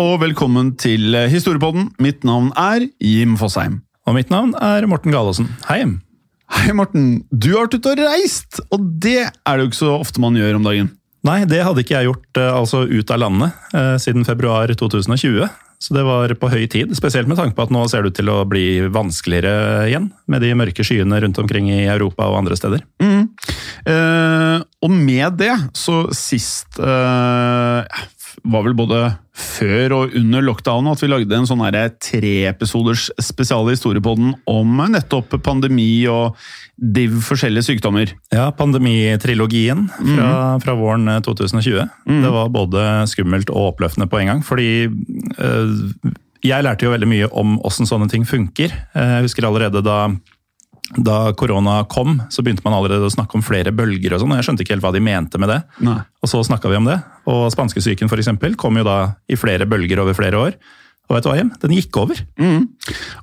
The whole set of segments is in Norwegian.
Og velkommen til Historiepodden. Mitt navn er Jim Fosheim. Og mitt navn er Morten Galaasen. Hei. Hei, Morten. Du har vært ute og reist, og det er det jo ikke så ofte man gjør om dagen. Nei, det hadde ikke jeg gjort eh, altså ut av landet eh, siden februar 2020. Så det var på høy tid, spesielt med tanke på at nå ser det ut til å bli vanskeligere igjen, med de mørke skyene rundt omkring i Europa og andre steder. Mm. Eh, og med det, så sist eh, var vel både før og under lockdown at vi lagde en sånn treepisoders spesial i historiepodden om nettopp pandemi og de forskjellige sykdommer. Ja, pandemitrilogien fra, fra våren 2020. Det var både skummelt og oppløftende på en gang. Fordi øh, jeg lærte jo veldig mye om åssen sånne ting funker. Eh, Jeg husker allerede da da korona kom, så begynte man allerede å snakke om flere bølger. og sånn, og Jeg skjønte ikke helt hva de mente med det. Nei. Og så snakka vi om det. Og spanskesyken eksempel, kom jo da i flere bølger over flere år. Og vet du hva, Hjem? Den gikk over. Mm.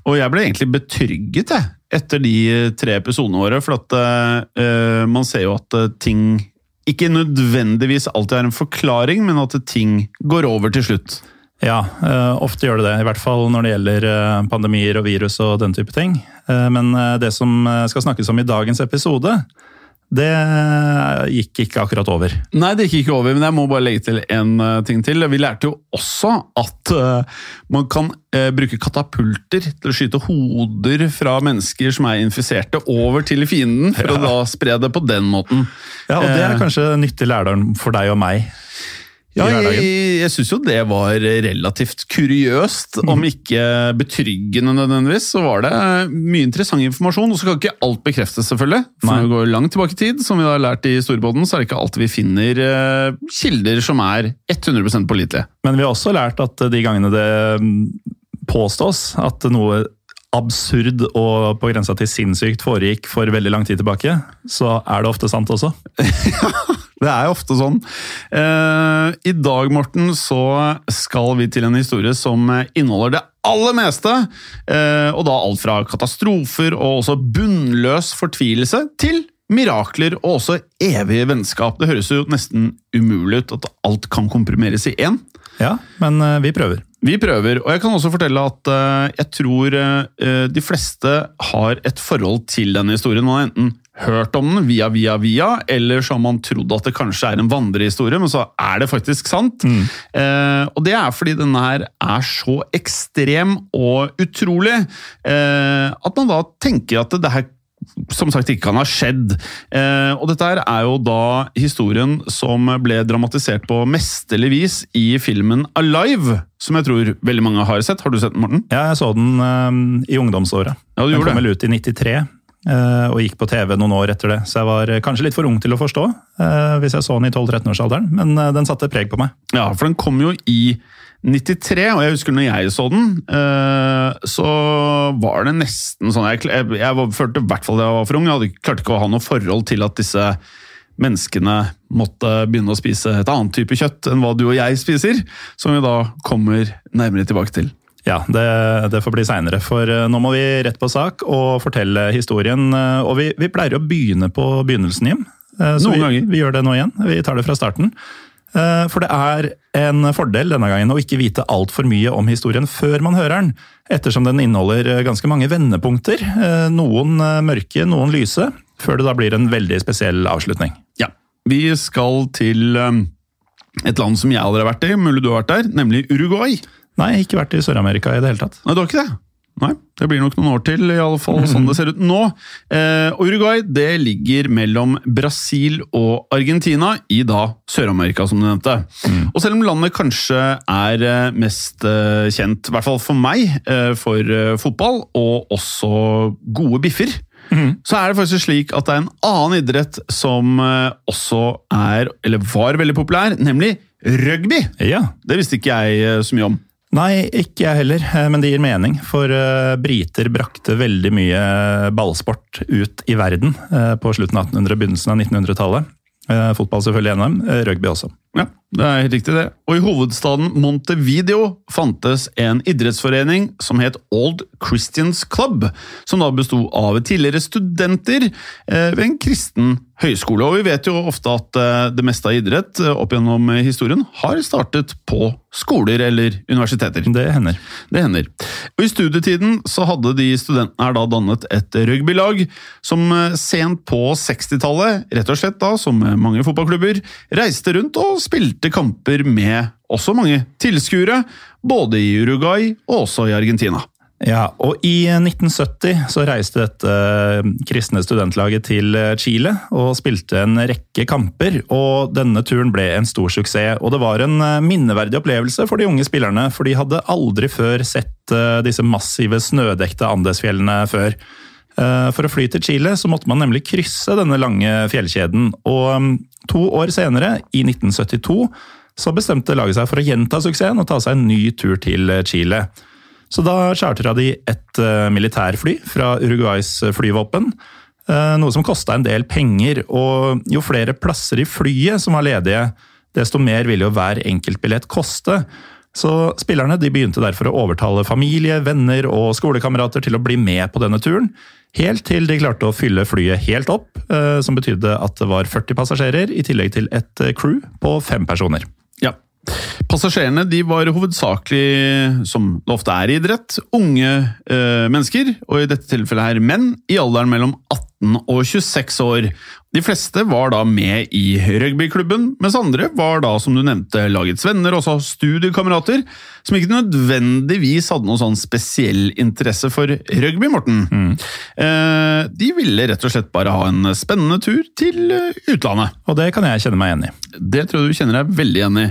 Og jeg ble egentlig betrygget jeg, etter de tre episodene våre, for at uh, man ser jo at eh, ting ikke nødvendigvis alltid er en forklaring, men at ting går over til slutt. Ja, eh, ofte gjør det det. I hvert fall når det gjelder pandemier og virus og den type ting. Men det som skal snakkes om i dagens episode, det gikk ikke akkurat over. Nei, det gikk ikke over, men jeg må bare legge til en eh, ting til. Vi lærte jo også at eh, man kan eh, bruke katapulter til å skyte hoder fra mennesker som er infiserte, over til fienden, for å da spre det på den måten. Ja, og Det er kanskje nyttig lærdom for deg og meg. Ja, jeg, jeg syns jo det var relativt kuriøst, om ikke betryggende nødvendigvis. Så var det mye interessant informasjon. Og så kan ikke alt bekreftes, selvfølgelig. For når vi går langt tilbake i tid, som vi har lært i Storbodden, så er det ikke alltid vi finner eh, kilder som er 100% pålitelige. Men vi har også lært at de gangene det mm, påstås at noe absurd og på grensa til sinnssykt foregikk for veldig lang tid tilbake, så er det ofte sant også. Det er jo ofte sånn. Eh, I dag, Morten, så skal vi til en historie som inneholder det aller meste. Eh, og da alt fra katastrofer og også bunnløs fortvilelse til mirakler og også evige vennskap. Det høres jo nesten umulig ut at alt kan komprimeres i én. Ja, men eh, vi prøver. Vi prøver, og jeg kan også fortelle at eh, jeg tror eh, de fleste har et forhold til denne historien. Man har enten hørt om den via, via, via, eller så har man trodd at det kanskje er en vandrehistorie, men så er det faktisk sant. Eh, og det er fordi denne her er så ekstrem og utrolig eh, at man da tenker at det her som sagt ikke kan ha skjedd. Eh, og dette her er jo da historien som ble dramatisert på mesterlig vis i filmen Alive, som jeg tror veldig mange har sett. Har du sett den, Morten? Ja, jeg så den um, i ungdomsåret. Ja, du den kom vel ut i 93. eh, og gikk på TV noen år etter det, så jeg var eh, kanskje litt for ung til å forstå. eh, hvis jeg så den i 12-13-årsalderen, men den satte preg på meg. Ja, for den kom jo i 93, og jeg husker når jeg så den, så var det nesten sånn Jeg, jeg, følte i hvert fall jeg var for ung. Jeg hadde, klarte ikke å ha noe forhold til at disse menneskene måtte begynne å spise et annet type kjøtt enn hva du og jeg spiser, som vi da kommer nærmere tilbake til. Ja, det, det får bli seinere, for eh, nå må vi rett på sak og fortelle historien. eh, Og vi, vi pleier å begynne på begynnelsen, Jim. Eh, Så vi, ganger. vi gjør det nå igjen. Vi tar det fra starten. For det er en fordel denne gangen å ikke vite altfor mye om historien før man hører den, ettersom den inneholder eh, ganske mange vendepunkter. Noen mørke, noen lyse, før det da blir en veldig spesiell avslutning. Ja, Vi skal til et land som jeg aldri har vært i, mulig du har vært der, nemlig Uruguay. Nei, ikke vært i Sør-Amerika i det hele tatt. Nei, du har ikke det? Nei, det blir nok noen år til, i alle fall sånn det ser ut nå. Eh, Uruguay det ligger mellom Brasil og Argentina i da Sør-Amerika, som du nevnte. Og selv om landet kanskje er eh, mest eh, kjent, i hvert fall for meg, eh, for fotball, og også gode biffer, så er det faktisk slik at det er en annen idrett som også er, eller var veldig populær, nemlig rugby. Ja, Det visste ikke jeg så mye om. Nei, ikke jeg heller, eh, men det gir mening. For eh, briter brakte veldig mye ballsport ut i verden eh, på slutten av 1800- begynnelsen av 1900-tallet. Eh, Fotball selvfølgelig eh, rugby også. Ja, det er helt riktig det. Og i hovedstaden Montevideo fantes en idrettsforening som het Old Christians Club, som da besto av tidligere studenter eh, ved en kristen høyskole. Og vi vet jo ofte at eh, det meste av idrett eh, opp gjennom historien har startet på skoler eller universiteter. Det hender. Det hender. Og I studietiden så hadde de studentene her da dannet et rugbylag som sent på 60-tallet, rett og slett da, som mange fotballklubber, reiste rundt og spilte kamper med også mange tilskuere, både i Uruguay og også i Argentina. Ja, og I 1970 så reiste dette eh, kristne studentlaget til eh, Chile og spilte en rekke kamper. og Denne turen ble en stor suksess. og Det var en eh, minneverdig opplevelse for de unge spillerne, for de hadde aldri før sett disse massive snødekte Andesfjellene før. For å fly til Chile så måtte man nemlig krysse denne lange fjellkjeden. og mm, To år senere, i 1972, så bestemte laget seg for å gjenta suksessen og ta seg en ny tur til eh, Chile. Så da chartra de et eh, militærfly fra Uruguays eh, flyvåpen. Noe som kosta en del penger, og jo flere plasser i flyet som var ledige, desto mer ville jo hver enkeltbillett koste. Så spillerne de begynte derfor å overtale familie, venner og skolekamerater til å bli med på denne turen. Helt til de klarte å fylle flyet helt opp, eh, som betydde at det var 40 passasjerer, i tillegg til et eh, crew på fem personer. Ja. Passasjerene de var hovedsakelig, som det ofte er i idrett, unge eh, mennesker, og i dette tilfellet her menn, i alderen mellom 18 og 26 år. De fleste var da med i rugbyklubben, mens andre var da, som du nevnte, lagets venner, også studiekamerater, som ikke nødvendigvis hadde noen sånn spesiell interesse for rugby, Morten. Eh, de ville rett og slett bare ha en spennende tur til eh, utlandet. Og det kan jeg kjenne meg igjen i. Det tror jeg du kjenner deg veldig igjen i.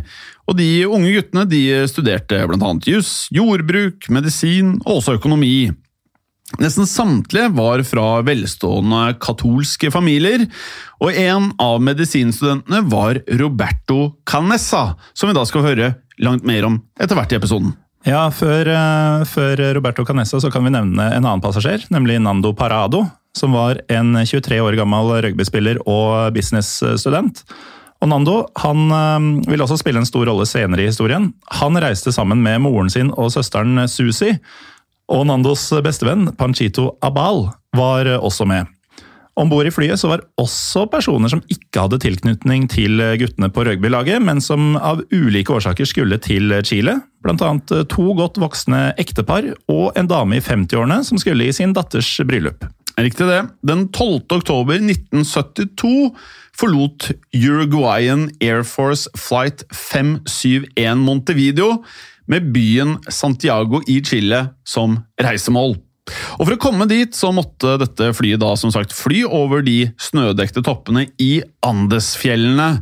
Og de unge guttene de studerte bl.a. juss, jordbruk, medisin og også økonomi. Nesten samtlige var fra velstående katolske familier, og en av medisinstudentene var Roberto Canessa, som vi da skal høre langt mer om etter hvert i episoden. Ja, før, eh, før Roberto Canessa så kan vi nevne en annen passasjer, nemlig Nando Parado, som var en 23 år gammel rugbyspiller og businessstudent. Og Nando han eh, vil også spille en stor rolle senere i historien. Han reiste sammen med moren sin og søsteren Susi, og Nandos bestevenn Panchito Abal var også med. Om bord i flyet så var også personer som ikke hadde tilknytning til guttene på rugbylaget, men som av ulike årsaker skulle til Chile. Blant annet to godt voksne ektepar og en dame i 50-årene som skulle i sin datters bryllup. Riktig det. Den 12. oktober 1972 forlot Uruguayan Air Force Flight 571 Montevideo med byen Santiago i Chile som reisemål. Og For å komme dit så måtte dette flyet da som sagt fly over de snødekte toppene i Andesfjellene.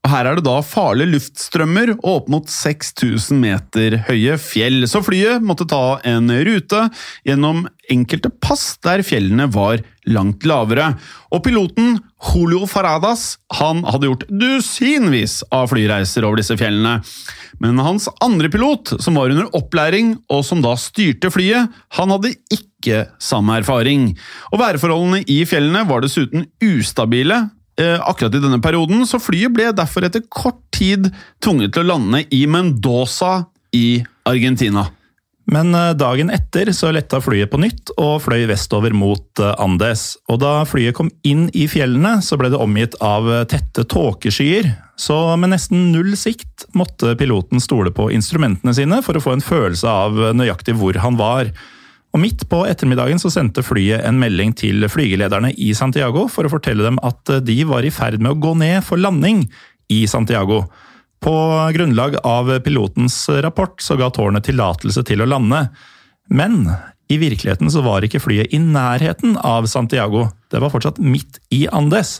Og Her er det da farlige luftstrømmer og opp mot 6000 meter høye fjell, så flyet måtte ta en rute gjennom enkelte pass der fjellene var langt lavere. Og piloten Julio Faradas han hadde gjort dusinvis av flyreiser over disse fjellene. Men hans andre pilot, som var under opplæring og som da styrte flyet, han hadde ikke samme erfaring. Og værforholdene i fjellene var dessuten ustabile akkurat i denne perioden, så flyet ble derfor etter kort tid tvunget til å lande i Mendoza i Argentina. Men eh, dagen etter så letta flyet på nytt og fløy vestover mot eh, Andes. Og da flyet kom inn i fjellene, så ble det omgitt av eh, tette tåkeskyer. Så med nesten null sikt måtte piloten stole på instrumentene sine for å få en følelse av nøyaktig hvor han var. Og Midt på ettermiddagen så sendte flyet en melding til flygelederne i Santiago for å fortelle dem at de var i ferd med å gå ned for landing i Santiago. På grunnlag av pilotens rapport så ga tårnet tillatelse til å lande. Men i virkeligheten så var ikke flyet i nærheten av Santiago. Det var fortsatt midt i Andes.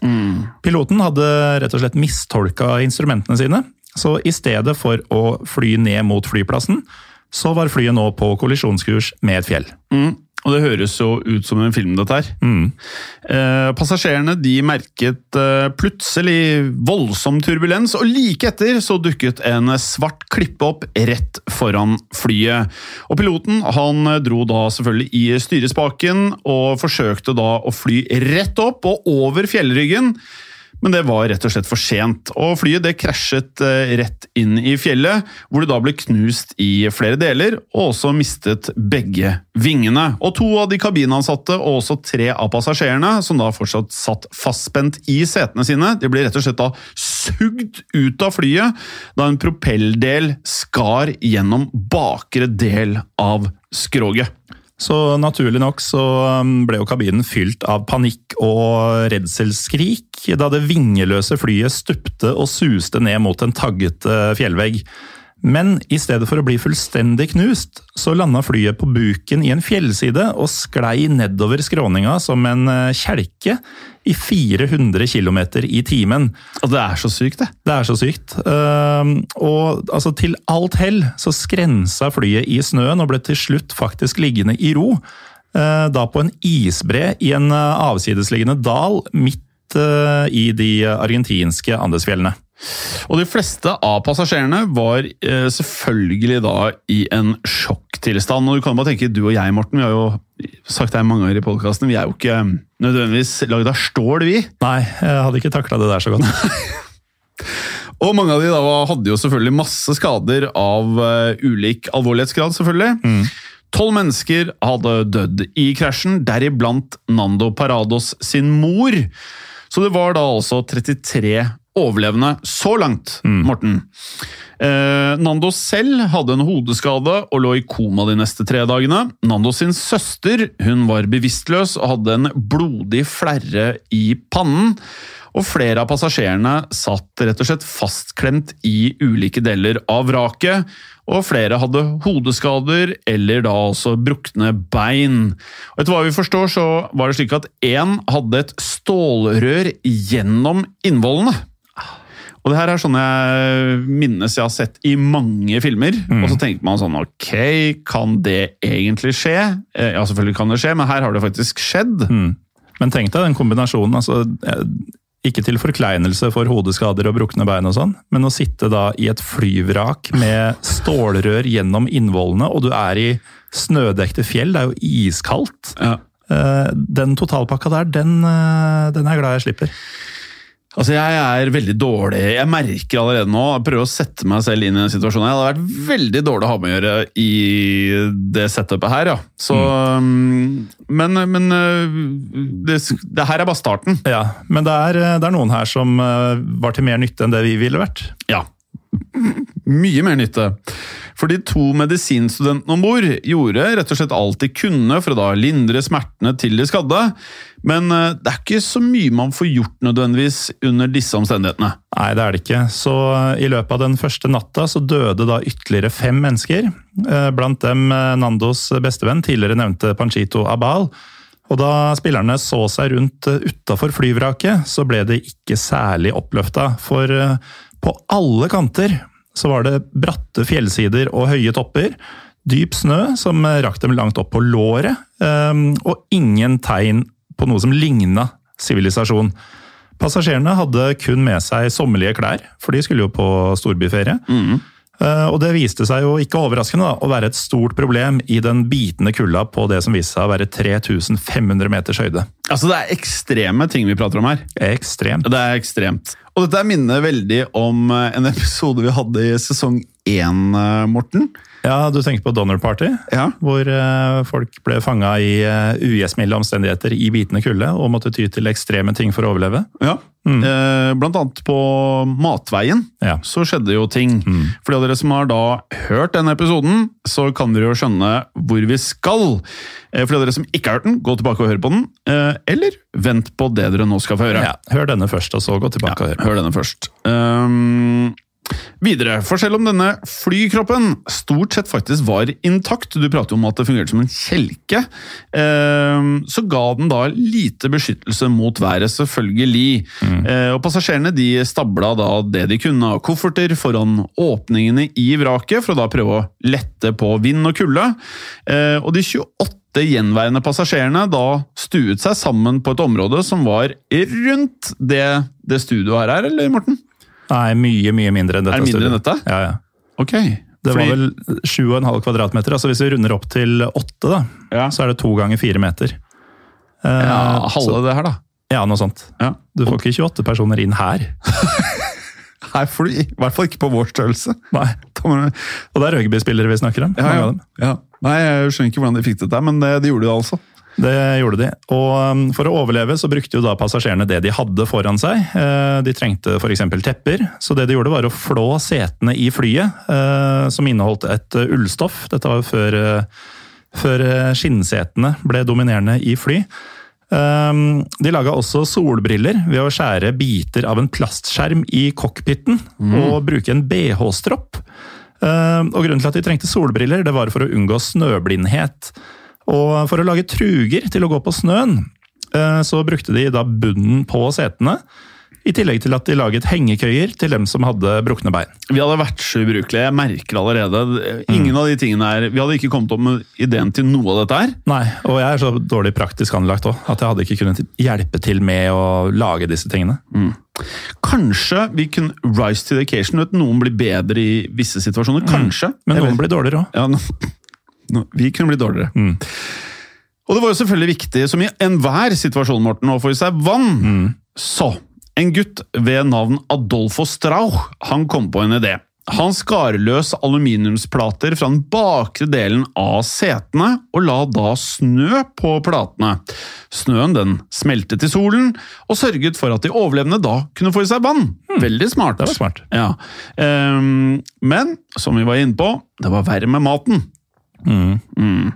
Piloten hadde rett og slett mistolka instrumentene sine. Så i stedet for å fly ned mot flyplassen, så var flyet nå på kollisjonskurs med et fjell. Mm. Og det høres jo ut som en film, dette her. Eh, passasjerene de merket eh, plutselig voldsom turbulens, og like etter så dukket en svart klippe opp rett foran flyet. Og Piloten han dro da selvfølgelig i styrespaken og forsøkte da å fly rett opp og over fjellryggen. Men det var rett og slett for sent, og flyet det krasjet eh, rett inn i fjellet, hvor det da ble knust i flere deler, og også mistet begge vingene. Og to av de kabinansatte og også tre av passasjerene, som da fortsatt satt fastspent i setene sine, de ble rett og slett da sugd ut av flyet da en propelldel skar gjennom bakre del av skroget. Så naturlig nok så um, ble jo kabinen fylt av panikk og redselskrik da det vingeløse flyet stupte og suste ned mot en taggete fjellvegg. Men i stedet for å bli fullstendig knust, så landa flyet på buken i en fjellside og sklei nedover skråninga som en eh, kjelke i 400 km i timen. Og det er så sykt, det. Det er så sykt. Uh, og altså, til alt hell så skrensa flyet i snøen og ble til slutt faktisk liggende i ro. Uh, da på en isbre i en uh, avsidesliggende dal midt i de argentinske Andesfjellene. Og de fleste av passasjerene var eh, selvfølgelig da i en sjokktilstand. Og du kan bare tenke, du og jeg, Morten, vi har jo sagt det mange ganger i podkasten, vi er jo ikke nødvendigvis lagd av stål, vi. Nei, jeg hadde ikke takla det der så godt. og mange av de da hadde jo selvfølgelig masse skader av uh, ulik alvorlighetsgrad, selvfølgelig. Mm. Tolv mennesker hadde dødd i krasjen, deriblant Nando Parados sin mor. Så det var da altså 33 overlevende så langt, mm. Morten. Eh, Nando selv hadde en hodeskade og lå i koma de neste tre dagene. Nando sin søster hun var bevisstløs og hadde en blodig flerre i pannen. Og flere av passasjerene satt rett og slett fastklemt i ulike deler av vraket. Og flere hadde hodeskader eller da også brukne bein. Og etter hva vi forstår, så var det slik at én hadde et stålrør gjennom innvollene. Og det her er sånn jeg minnes jeg har sett i mange filmer. Mm. Og så tenker man sånn Ok, kan det egentlig skje? Eh, ja, selvfølgelig kan det skje, men her har det faktisk skjedd. Mm. Men tenk deg den kombinasjonen. altså ikke til forkleinelse for hodeskader og brukne bein, og sånn, men å sitte da i et flyvrak med stålrør gjennom innvollene, og du er i snødekte fjell, det er jo iskaldt. Ja. Eh, den totalpakka der, den, eh, den er jeg glad jeg slipper. Altså, Jeg er veldig dårlig Jeg merker allerede nå Jeg prøver å sette meg selv inn i den situasjonen. Jeg hadde vært veldig dårlig å ha med å gjøre i det setupet her, ja. Så, mm. Men, men det, det, her er bare starten. Ja, Men det er, det er, noen her som var til mer nytte enn det vi ville vært. Ja, Mye mer nytte. For de to medisinstudentene om bord gjorde rett og slett alt de kunne for å da lindre smertene til de skadde, men eh, det er ikke så mye man får gjort nødvendigvis under disse omstendighetene. Nei, det er det ikke. Så eh, i løpet av den første natta så døde da ytterligere fem mennesker. Eh, blant dem Nandos bestevenn, tidligere nevnte Panchito Abal. Og da spillerne så seg rundt utafor flyvraket, så ble de ikke særlig oppløfta. For på alle kanter så var det bratte fjellsider og høye topper. Dyp snø som rakk dem langt opp på låret, og ingen tegn på noe som ligna sivilisasjon. Passasjerene hadde kun med seg sommerlige klær, for de skulle jo på storbyferie. Mm. Og det viste seg jo ikke overraskende da, å være et stort problem i den bitende kulda på det som viste seg å være 3500 meters høyde. Altså Det er ekstreme ting vi prater om her. Ekstremt. Det er ekstremt. Og dette minner veldig om eh, en episode vi hadde i sesong én, eh, Morten. Ja, Du tenker på Donner Party, ja. hvor uh, folk ble fanga i uh, ugjestmilde omstendigheter i bitende kulde og måtte ty til ekstreme ting for å overleve. Ja, mm. eh, Blant annet på Matveien ja. så skjedde jo ting. Mm. For dere som har da hørt denne episoden, så kan dere jo skjønne hvor vi skal. Eh, for dere som ikke har hørt den, gå tilbake og hør på den. Eh, eller vent på det dere nå skal få høre. Ja, hør denne først, og så gå tilbake og høre. Hør denne først. Um, Videre, for selv om denne flykroppen stort sett faktisk var intakt, du prater om at det fungerte som en kjelke, ehm, så ga den da lite beskyttelse mot været, selvfølgelig. Mm. Eh, og Passasjerene de stabla da det de kunne av kofferter foran åpningene i vraket, for å da prøve å lette på vind og kulde. Eh, og de 28 gjenværende passasjerene da stuet seg sammen på et område som var rundt det, det studioet her er, eller Morten? Nei, mye mye mindre enn dette. Er det mindre enn dette? Ja, ja. Ok. Det Fordi... var vel 7,5 kvadratmeter. altså Hvis vi runder opp til 8, da, ja. så er det to ganger fire meter. Uh, ja, halve så... det her, da. Ja, noe sånt. Ja. Du får ikke 28 personer inn her. her får du i hvert fall ikke på vår størrelse. Nei. Og det er rugbyspillere vi snakker om. Ja, ja. ja. Nei, Jeg skjønner ikke hvordan de fikk det til, men det, de gjorde det altså. Det gjorde de. Og um, for å overleve så brukte jo da passasjerene det de hadde foran seg. Eh, de trengte f.eks. tepper, så det de gjorde var å flå setene i flyet, eh, som inneholdt et eh, ullstoff. Dette var jo før, før skinnsetene ble dominerende i fly. De laga også solbriller ved å skjære biter av en plastskjerm i cockpiten mm. og bruke en bh-stropp. Og Grunnen til at de trengte solbriller, det var for å unngå snøblindhet. Og for å lage truger til å gå på snøen, eh, så brukte de da bunnen på setene. I tillegg til at de laget hengekøyer til dem som hadde brukne bein. Vi hadde vært så ubrukelige. Jeg merker allerede. Ingen mm. av de tingene her, Vi hadde ikke kommet opp med ideen til noe av dette her. Nei, og jeg er så dårlig praktisk anlagt òg, at jeg hadde ikke kunnet hjelpe til med å lage disse tingene. Mm. Kanskje vi kunne rise to the occasion. Noen blir bedre i visse situasjoner. Mm. Kanskje. Mm. Men noen blir dårligere òg. Ja, vi kunne bli dårligere. Mm. Og det var jo selvfølgelig viktig, som i enhver situasjon, Morten, å få i seg vann. Mm. Så en gutt ved navn Adolfo Strauch han kom på en idé. Han skar løs aluminiumsplater fra den bakre delen av setene og la da snø på platene. Snøen den smeltet i solen og sørget for at de overlevende da kunne få i seg vann. Hmm. Veldig smart. Det var smart. Ja. Um, men som vi var inne på, det var verre med maten. Mm. Mm.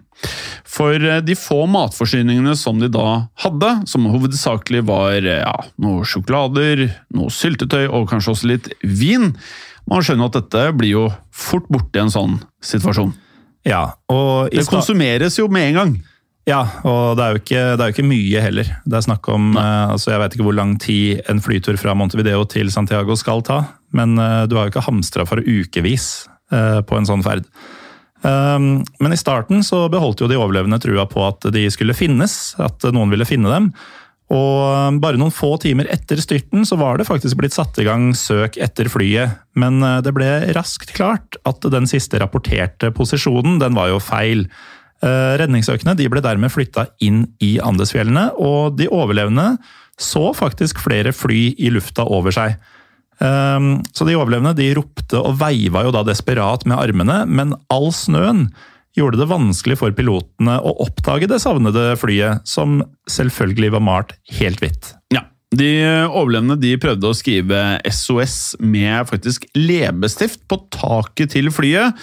For eh, de få matforsyningene som de da hadde, som hovedsakelig var eh, ja, noe sjokolader, noe syltetøy og kanskje også litt vin Man skjønner at dette blir jo fort borte i en sånn situasjon. Ja, Det konsumeres jo med en gang. Ja, og det er, jo ikke, det er jo ikke mye heller. Det er snakk om uh, altså Jeg vet ikke hvor lang tid en flytur fra Montevideo til Santiago skal ta, men uh, du har jo ikke hamstra for ukevis uh, på en sånn ferd. Ehm, men i starten så beholdt jo de overlevende trua på at de skulle finnes, at noen ville finne dem. Og ehm, bare noen få timer etter styrten så var det faktisk blitt satt i gang søk etter flyet. Men eh, det ble raskt klart at den siste rapporterte posisjonen, den var jo feil. Redningsøkene de ble dermed flytta inn i Andesfjellene, og de overlevende så faktisk flere fly i lufta over seg. Ehm, så de overlevende de ropte og veiva jo da desperat med armene, men all snøen gjorde det vanskelig for pilotene å oppdage det savnede flyet, som selvfølgelig var malt helt hvitt. Ja, De overlevende de prøvde å skrive SOS med faktisk leppestift på taket til flyet.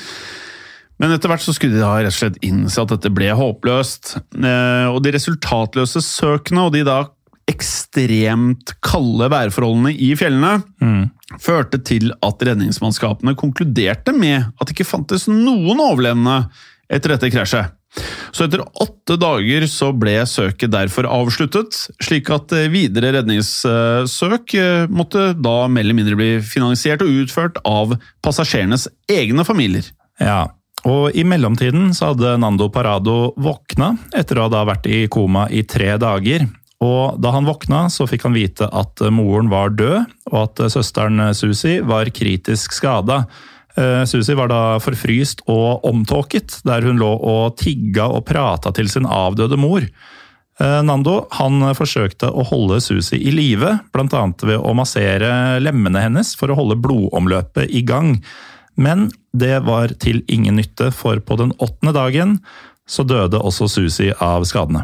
Men etter hvert så skulle de da rett og slett innse at dette ble håpløst. Eh, og de resultatløse søkene og de da ekstremt kalde værforholdene i fjellene Mm. førte til at redningsmannskapene konkluderte med at det ikke fantes noen overlevende etter dette krasjet. Så etter åtte dager så ble søket derfor avsluttet, slik at eh, videre redningssøk eh, måtte da mer eller mindre bli finansiert og utført av passasjerenes egne familier. Ja, og i mellomtiden så hadde Nando Parado våkna etter å ha da vært i koma i tre dager. Og da han våkna, så fikk han vite at moren var død, og at søsteren Susi var kritisk skada. Eh, Susi var da forfryst og omtåket, der hun lå og tigga og prata til sin avdøde mor. Eh, Nando han forsøkte å holde Susi i live, bl.a. ved å massere lemmene hennes for å holde blodomløpet i gang. Men det var til ingen nytte, for på den åttende dagen så døde også Susi av skadene.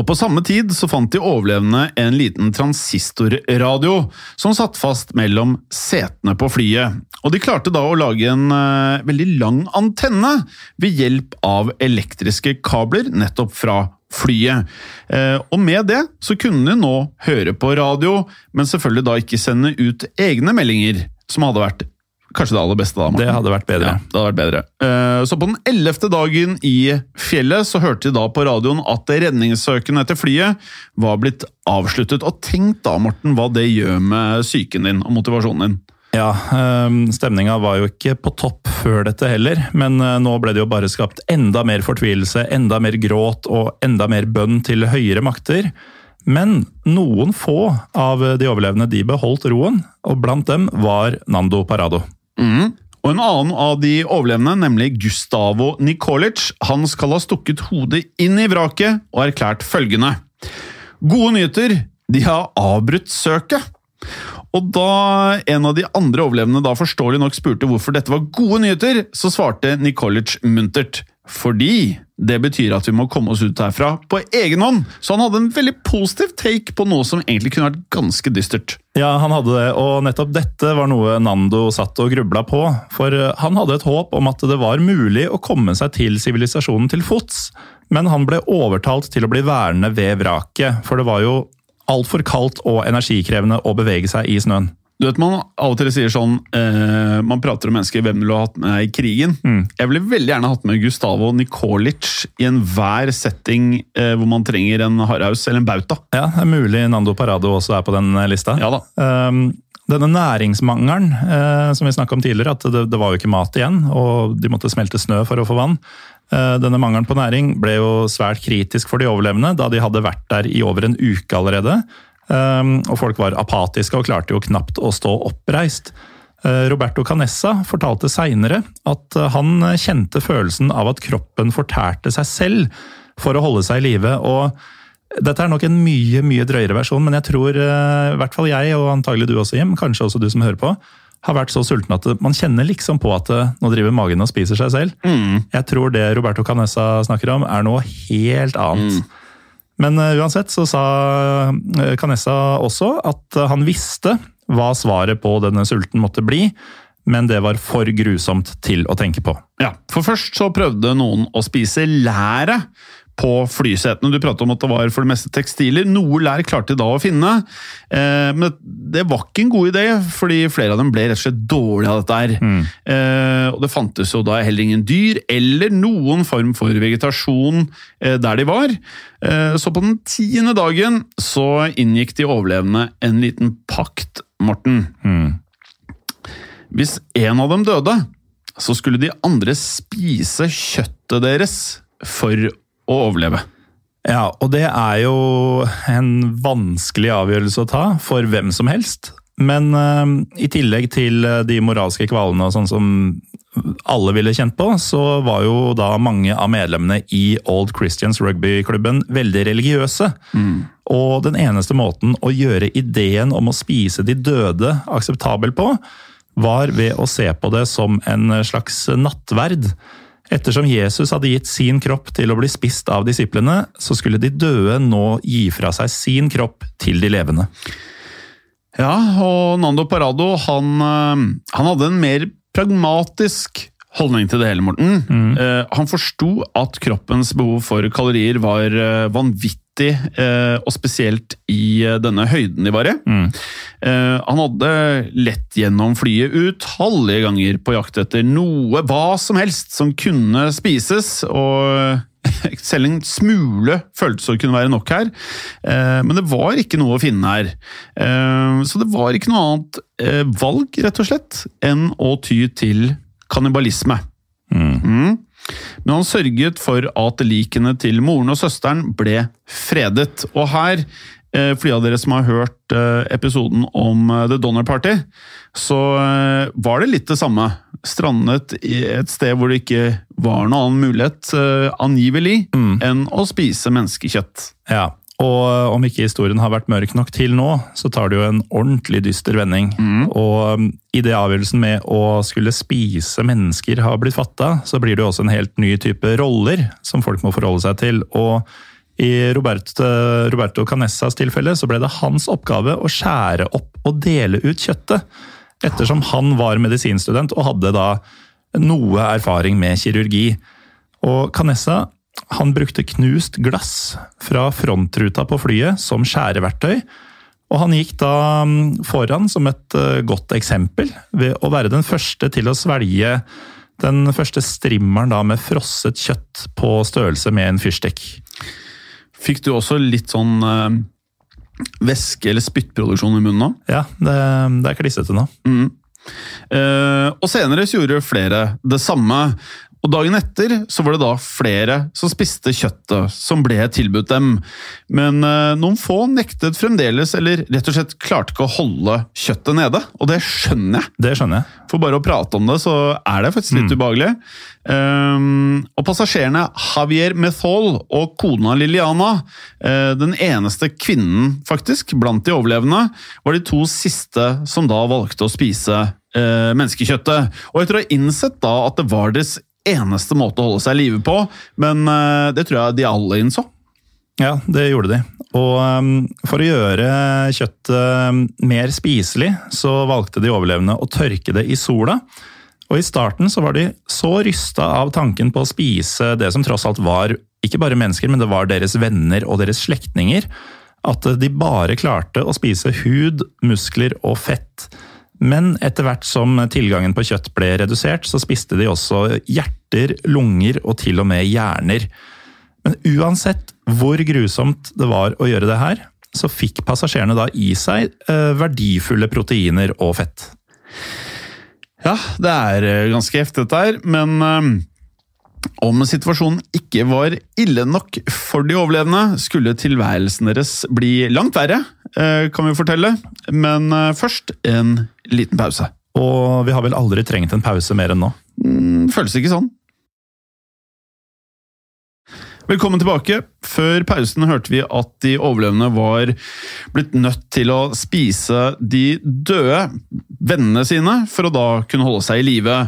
Og På samme tid så fant de overlevende en liten transistorradio som satt fast mellom setene på flyet. Og De klarte da å lage en uh, veldig lang antenne ved hjelp av elektriske kabler nettopp fra flyet. Uh, og Med det så kunne de nå høre på radio, men selvfølgelig da ikke sende ut egne meldinger, som hadde vært Kanskje det aller beste, da. Martin. Det hadde vært bedre. Ja, det hadde vært bedre. Eh, Så på den ellevte dagen i fjellet så hørte de da på radioen at redningssøken etter flyet var blitt avsluttet. Og tenk da, Morten, hva det gjør med psyken din og motivasjonen din. Ja, ehm, stemninga var jo ikke på topp før dette heller, men eh, nå ble det jo bare skapt enda mer fortvilelse, enda mer gråt og enda mer bønn til høyere makter. Men noen få av de overlevende de beholdt roen, og blant dem var Nando Parado. Mhm. Og en annen av de overlevende, nemlig Gustavo Nikolic, han skal ha stukket hodet inn i vraket og erklært følgende. Gode nyheter, de har avbrutt søket. Og da en av de andre overlevende da forståelig nok spurte hvorfor dette var gode nyheter, så svarte Nikolic muntert. Fordi det betyr at vi må komme oss ut herfra på egen hånd. Så han hadde en veldig positiv take på noe som egentlig kunne vært ganske dystert. Ja, han hadde det, og nettopp dette var noe Nando satt og grubla på. For eh, han hadde et håp om at det var mulig å komme seg til sivilisasjonen til fots. Men han ble overtalt til å bli værende ved vraket, for det var jo altfor kaldt og energikrevende å bevege seg i snøen. Du vet Man av og til sier sånn eh, Man prater om mennesker hvem vil du ha hatt med i krigen. Mm. Jeg ville veldig gjerne hatt med Gustavo Nikolic i enhver setting eh, hvor man trenger en hardhaus eller en bauta. Ja, det er mulig Nando Parado også er på den lista. Ja da. Um, denne næringsmangelen eh, som vi snakka om tidligere, at det, det var jo ikke mat igjen, og de måtte smelte snø for å få vann. Eh, denne mangelen på næring ble jo svært kritisk for de overlevende, da de hadde vært der i over en uke allerede. Um, og folk var apatiske og klarte jo knapt å stå oppreist. Eh, Roberto Canessa fortalte seinere at eh, han kjente følelsen av at kroppen fortærte seg selv for å holde seg i live. dette er nok en mye mye drøyere versjon, men jeg tror eh, i hvert fall jeg, og antagelig du også, Jim, kanskje også du som hører på, har vært så sulten at man kjenner liksom på at nå driver magen og spiser seg selv. Jeg tror det Roberto Canessa snakker om, er noe helt annet. Men eh, uansett så sa eh, Canessa også at eh, han visste hva svaret på denne sulten måtte bli, men det var for grusomt til å tenke på. Ja, For først så prøvde noen å spise læret på flysetene. Du pratet om at det var for det meste tekstiler. Noe lær klarte de da å finne, eh, men det var ikke en god idé, fordi flere av dem ble rett og slett dårlige av dette her. Eh, og det fantes jo da heller ingen dyr, eller noen form for vegetasjon eh, der de var. Eh, så på den tiende dagen så inngikk de overlevende en liten pakt, Morten. Hvis en av dem døde, så skulle de andre spise kjøttet deres for å overleve. Ja, og det er jo en vanskelig avgjørelse å ta for hvem som helst. Men uh, i tillegg til eh, de moralske kvalene og sånn som alle ville kjent på, så var jo da mange av medlemmene i Old Christians Rugby-klubben veldig religiøse. Og den eneste måten å gjøre ideen om å spise de døde akseptabel på, var ved å se på det som en slags nattverd. Ettersom Jesus hadde gitt sin kropp til å bli spist av disiplene, så skulle de døde nå gi fra seg sin kropp til de levende. Ja, og Nando Parado han, eh, han hadde en mer pragmatisk holdning til det hele, Morten. Mm. Uh, han forsto at kroppens behov for kalorier var uh, vanvittig, uh, og spesielt i denne høyden de var i. Mm. han hadde lett gjennom flyet utallige ganger på jakt etter noe, hva som helst, som kunne spises. og selv en smule føltes å kunne være nok her, men det var ikke noe å finne her. Så det var ikke noe annet valg, rett og slett, enn å ty til kannibalisme. Mm. Mm. Men han sørget for at likene til moren og søsteren ble fredet. Og her, for de av dere som har hørt episoden om The Donner Party, så var det litt det samme. Strandet i et sted hvor det ikke var noen annen mulighet, angivelig, mm. enn å spise menneskekjøtt. Ja, og om ikke historien har vært mørk nok til nå, så tar det jo en ordentlig dyster vending. Mm. Og i idet avgjørelsen med å skulle spise mennesker har blitt fatta, så blir det jo også en helt ny type roller som folk må forholde seg til. Og i Roberto, Roberto Canessas tilfelle så ble det hans oppgave å skjære opp og dele ut kjøttet. Ettersom han var medisinstudent og hadde da noe erfaring med kirurgi. Og Canessa han brukte knust glass fra frontruta på flyet som skjæreverktøy. Og han gikk da mm, foran som et eh, godt eksempel ved å være den første til å svelge den første strimmeren da med frosset kjøtt på størrelse med en fyrstikk. Fikk du også litt sånn øh, væske- eller spyttproduksjon i munnen nå? Ja, det, det er klissete nå. Mm. Uh, og senere gjorde flere det samme. Og Dagen etter så var det da flere som spiste kjøttet som ble tilbudt dem. Men eh, noen få nektet fremdeles, eller rett og slett klarte ikke å holde kjøttet nede. Og det skjønner jeg. Det skjønner jeg. For bare å prate om det, så er det faktisk litt mm. ubehagelig. Um, og passasjerene Javier Methol og kona Liliana, uh, den eneste kvinnen faktisk blant de overlevende, var de to siste som da valgte å spise uh, menneskekjøttet. Og etter å ha innsett da at det var deres eneste måte å holde seg i live på, men eh, det tror jeg de alle innså. Ja, det gjorde de. Og um, for å gjøre kjøttet um, mer spiselig, så valgte de overlevende å tørke det i sola. Og i starten så var de så rysta av tanken på å spise det som tross alt var ikke bare mennesker, men det var deres venner og deres slektninger, at de bare klarte å spise hud, muskler og fett. Men etter hvert som tilgangen på kjøtt ble redusert, så spiste de også hjerter, lunger og til og med hjerner. Men uansett hvor grusomt det var å gjøre det her, så fikk passasjerene da i seg eh, verdifulle proteiner og fett. Ja, det er eh, ganske heftig dette her, men eh, om situasjonen ikke var ille nok for de overlevende, skulle tilværelsen deres bli langt verre, kan vi fortelle. Men først en liten pause. Og vi har vel aldri trengt en pause mer enn nå? Mm, føles ikke sånn. Velkommen tilbake. Før pausen hørte vi at de overlevende var blitt nødt til å spise de døde vennene sine for å da kunne holde seg i live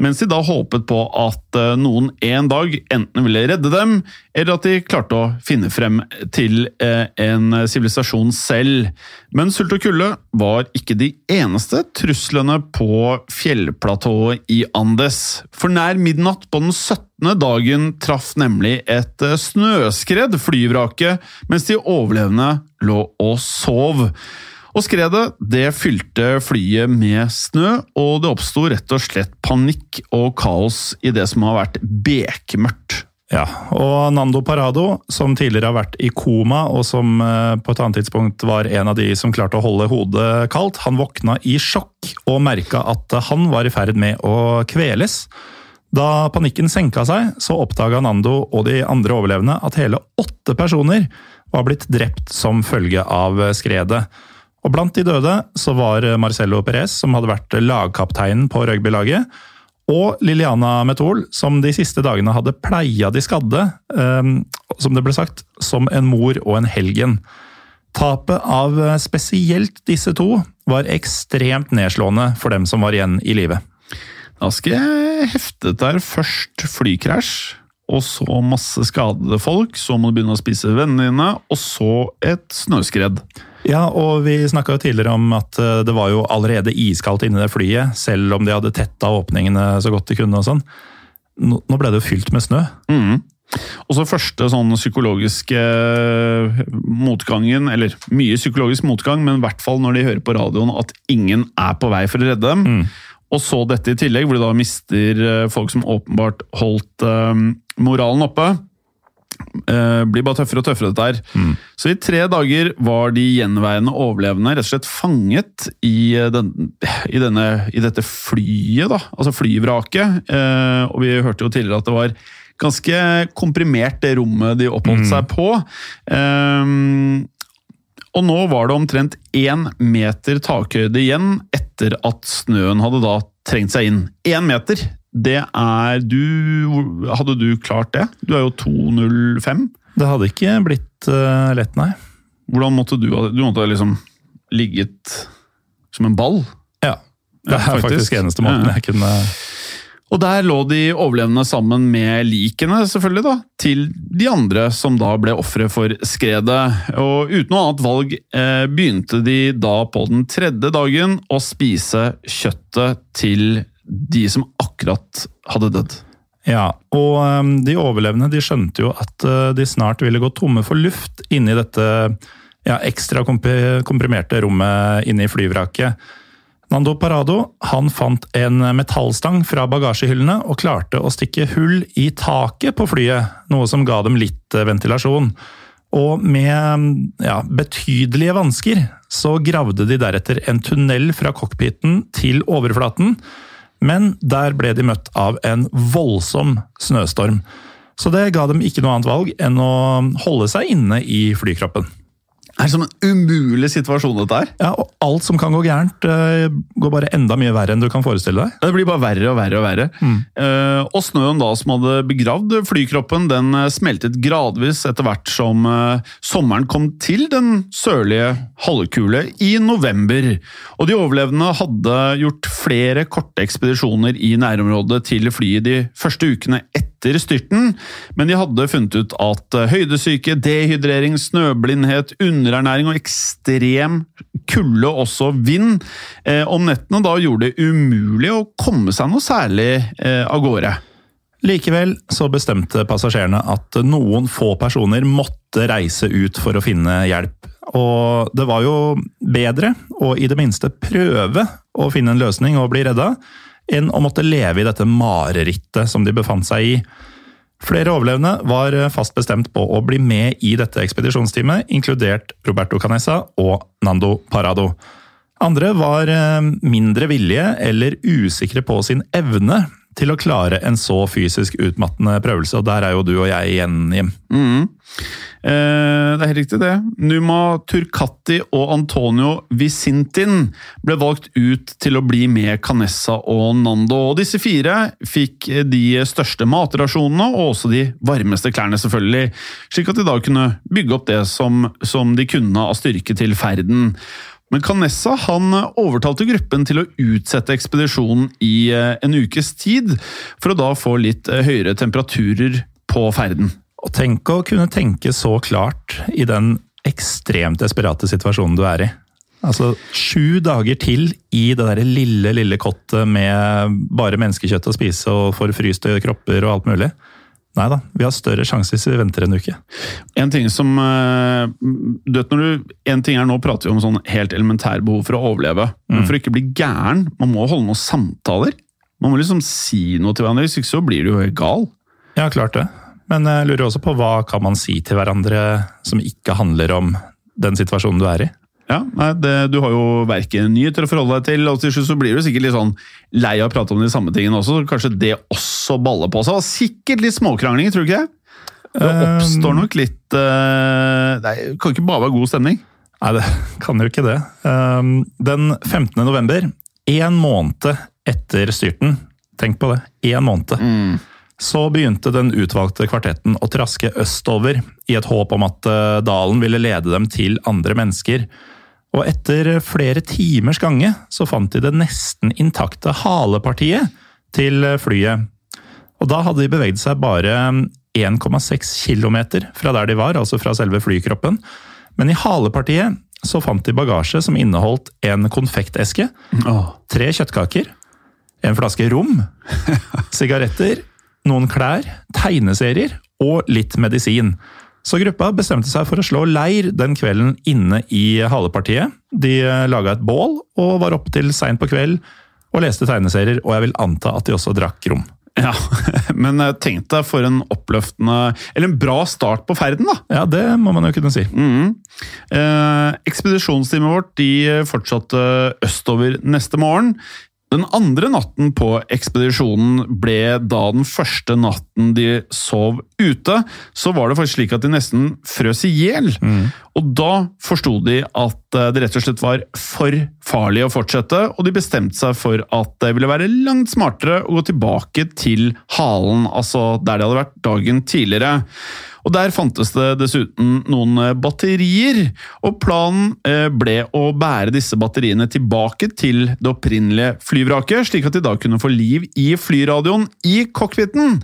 mens de da håpet på at eh, noen en dag enten ville redde dem, eller at de klarte å finne frem til eh, en sivilisasjon selv. Men sult og kulde var ikke de eneste truslene på fjellplatået i Andes. For nær midnatt på den 17. dagen traff nemlig et eh, snøskred flyvraket, mens de overlevende lå og sov. Og skredet det fylte flyet med snø, og det oppsto rett og slett panikk og kaos i det som har vært bekmørkt. Ja, og Nando Parado, som tidligere har vært i koma, og som eh, på et annet tidspunkt var en av de som klarte å holde hodet kaldt, han våkna i sjokk og merka at han var i ferd med å kveles. Da panikken senka seg, så oppdaga Nando og de andre overlevende at hele åtte personer var blitt drept som følge av skredet. Og Blant de døde så var Marcello Perez, som hadde vært lagkapteinen på rugbylaget, og Liliana Metol, som de siste dagene hadde pleia de skadde, um, som det ble sagt, som en mor og en helgen. Tapet av spesielt disse to var ekstremt nedslående for dem som var igjen i live. ganske heftet der. Først flykrasj, og så masse skadede folk. Så må du begynne å spise vennene dine, og så et snøskred. Ja, og vi snakka tidligere om at eh, det var jo allerede iskaldt inni det flyet, selv om de hadde tetta åpningene så godt de kunne og sånn. Nå ble det jo fylt med snø. Mm. Og så første sånn psykologiske eh, motgangen, eller mye psykologisk motgang, men i hvert fall når de hører på radioen at ingen er på vei for å redde dem. Mm. Og så dette i tillegg, hvor de da mister eh, folk som åpenbart holdt moralen oppe. Uh, blir bare tøffere og tøffere, dette her. Mm. Så i tre dager var de gjenværende overlevende rett og slett fanget i, den, i, denne, i dette flyet, da. Altså flyvraket. Uh, og vi hørte jo tidligere at det var ganske komprimert, det rommet de oppholdt mm. seg på. Um, og nå var det omtrent én meter takhøyde igjen etter at snøen hadde da trengt seg inn. Én meter! Det er du Hadde du klart det? Du er jo 2,05. Det hadde ikke blitt uh, lett, nei. Hvordan måtte du ha Du måtte liksom ligget som en ball? Ja. Det er faktisk. faktisk eneste måten jeg kunne og der lå de overlevende sammen med likene, selvfølgelig, da, til de andre som da ble ofre for skredet. Og uten noe annet valg eh, begynte de da på den tredje dagen å spise kjøttet til de som akkurat hadde dødd. Ja, og um, de overlevende de skjønte jo at uh, de snart ville gå tomme for luft inni dette ja, ekstra komprimerte rommet inne i flyvraket. Nando Parado han fant en metallstang fra bagasjehyllene og klarte å stikke hull i taket på flyet, noe som ga dem litt eh, ventilasjon. Og med ja, betydelige vansker så gravde de deretter en tunnel fra cockpiten til overflaten, men der ble de møtt av en voldsom snøstorm. Så det ga dem ikke noe annet valg enn å holde seg inne i flykroppen. Det er som en umulig situasjon, dette her. Ja, og alt som kan gå gærent, uh, går bare enda mye verre enn du kan forestille deg. Det blir bare verre og verre og verre. Mm. Uh, og snøen da som hadde begravd flykroppen, den uh, smeltet gradvis etter hvert som sommeren kom til den sørlige halvkule i november. Og de overlevende hadde gjort flere korte ekspedisjoner i nærområdet til flyet de første ukene etter etter styrten, men de hadde funnet ut at eh, høydesyke, dehydrering, snøblindhet, underernæring og ekstrem kulde, også vind, eh, om nettene da gjorde det umulig å komme seg noe særlig eh, av gårde. Likevel så bestemte passasjerene at noen få personer måtte reise ut for å finne hjelp. Og det var jo bedre å i det minste prøve å finne en løsning og bli redda, enn å måtte leve i dette marerittet som de befant seg i. Flere overlevende var fast bestemt på å bli med i dette ekspedisjonsteamet, inkludert Roberto Canessa og Nando Parado. Andre var eh, mindre villige eller usikre på sin evne til å klare en så fysisk utmattende prøvelse, og der er jo du og jeg igjen, Jim. Mm. Eh, det er helt riktig, det. Numa Turkatti og Antonio Visintin ble valgt ut til å bli med Canessa og Nando. Og disse fire fikk de største matrasjonene, og også de varmeste klærne, selvfølgelig. Slik at de da kunne bygge opp det som, som de kunne av styrke til ferden. Men Canessa han overtalte gruppen til å utsette ekspedisjonen i eh, en ukes tid, for å da få litt eh, høyere temperaturer på ferden. Og tenk å kunne tenke så klart i den ekstremt desperate situasjonen du er i. Altså, Sju dager til i det der lille, lille kottet med bare menneskekjøtt å spise og forfryste kropper og alt mulig. Nei da, vi har større sjanse hvis vi venter en uke. En ting som eh, du vet når du, en ting er Nå prater vi om sånn helt elementære behov for å overleve. Mm. Men for å ikke bli gæren, man må holde noen samtaler. Man må liksom si noe til hverandre, hvis ikke så blir du jo helt gal. Ja, klart det. Men jeg lurer også på hva kan man si til hverandre som ikke handler om den situasjonen du er i? Ja, nei, det, Du har jo verken nyheter å forholde deg til, og til slutt så blir du sikkert litt sånn lei av å prate om de samme tingene også. så Kanskje det også baller på seg. Sikkert litt småkrangling, tror du ikke det? Det oppstår nok litt uh, Det kan ikke bare være god stemning? Nei, det kan jo ikke det. Um, den 15. november, én måned etter styrten, tenk på det, én måned, mm så begynte den utvalgte kvartetten å traske østover i et håp om at eh, dalen ville lede dem til andre mennesker. Og etter flere timers gange så fant de det nesten intakte halepartiet til flyet. Og da hadde de beveget seg bare 1,6 km fra der de var, altså fra selve flykroppen. Men i halepartiet så fant de bagasje som inneholdt en konfekteske, tre kjøttkaker, en flaske rom, sigaretter, noen klær, tegneserier og litt medisin. Så gruppa bestemte seg for å slå leir den kvelden inne i halepartiet. De laga et bål og var oppe til seint på kveld og leste tegneserier, og jeg vil anta at de også drakk rom. Ja, Men tenk deg for en oppløftende Eller en bra start på ferden, da! Ja, det må man jo kunne si. Mm. Eh, ekspedisjonsteamet vårt de fortsatte østover neste morgen. Den andre natten på ekspedisjonen ble da den første natten de sov ute. Så var det faktisk slik at de nesten frøs i hjel. Mm. Og da forsto de at eh, det rett og slett var for farlig å fortsette, og de bestemte seg for at det ville være langt smartere å gå tilbake til halen, altså der de hadde vært dagen tidligere. Og Der fantes det dessuten noen eh, batterier, og planen eh, ble å bære disse batteriene tilbake til det opprinnelige flyvraket, slik at de da kunne få liv i flyradioen i cockpiten.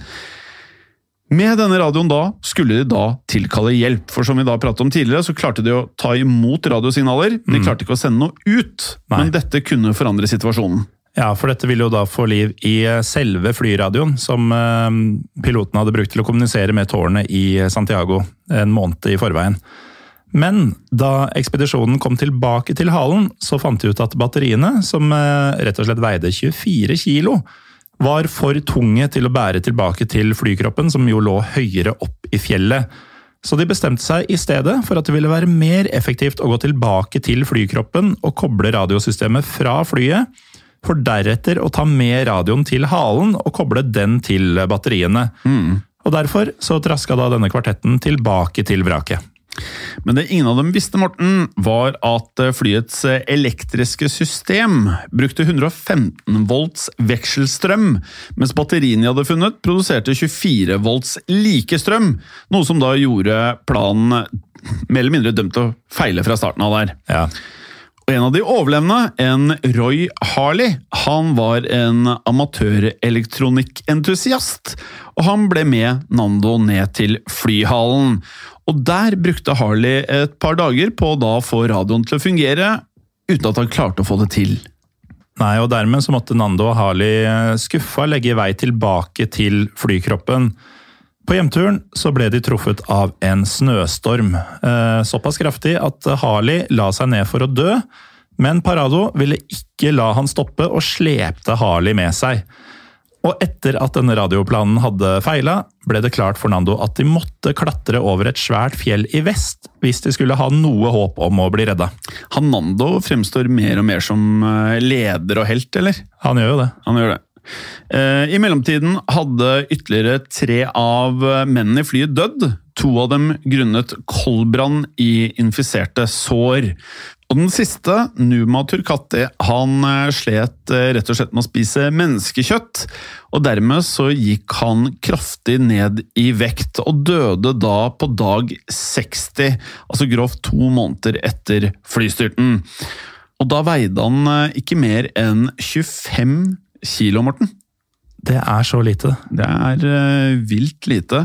Med denne radioen da skulle de da tilkalle hjelp, for som vi da pratet om tidligere, så klarte de å ta imot radiosignaler, de mm. klarte ikke å sende noe ut, men dette kunne forandre situasjonen. Ja, for dette ville jo da få liv i eh, selve flyradioen som eh, piloten hadde brukt til å kommunisere med tårnet i Santiago en måned i forveien. Men da ekspedisjonen kom tilbake til halen, så fant de ut at batteriene, som eh, rett og slett veide 24 kilo, var for tunge til å bære tilbake til flykroppen, som jo lå høyere opp i fjellet. Så de bestemte seg i stedet for at det ville være mer effektivt å gå tilbake til flykroppen og koble radiosystemet fra flyet for deretter å ta med radioen til halen og koble den til batteriene. Mm. Og Derfor så traska da denne kvartetten tilbake til vraket. Men det ingen av dem visste, Morten, var at flyets elektriske system brukte 115 volts vekselstrøm, mens batteriene de hadde funnet, produserte 24 volts like strøm. noe som da gjorde planen mer eller mindre dømt til å feile fra starten av der. Ja. Og en av de overlevende, en Roy Harley, han var en amatørelektronikkentusiast, og han ble med Nando ned til flyhallen. Og der brukte Harley et par dager på å da få radioen til å fungere, uten at han klarte å få det til. Nei, og dermed så måtte Nando og Harley skuffa legge vei tilbake til flykroppen. På hjemturen så ble de truffet av en snøstorm. Eh, såpass kraftig at Harley la seg ned for å dø, men Parado ville ikke la han stoppe og slepte Harley med seg. Og etter at denne radioplanen hadde feila, ble det klart for Nando at de måtte klatre over et svært fjell i vest hvis de skulle ha noe håp om å bli redda. Han Nando fremstår mer og mer som eh, leder og helt, eller? Han gjør jo det. Han gjør det. Eh, I mellomtiden hadde ytterligere tre av mennene i flyet dødd. To av dem grunnet koldbrann i infiserte sår. Og den siste, Numa Turkati, han eh, slet eh, rett og slett med å spise menneskekjøtt. Og dermed så gikk han kraftig ned i vekt, og døde da på dag 60, altså grovt to måneder etter flystyrten. Og da veide han ikke mer enn 25 kilo, Morten. Det er så lite. Det er uh, vilt lite.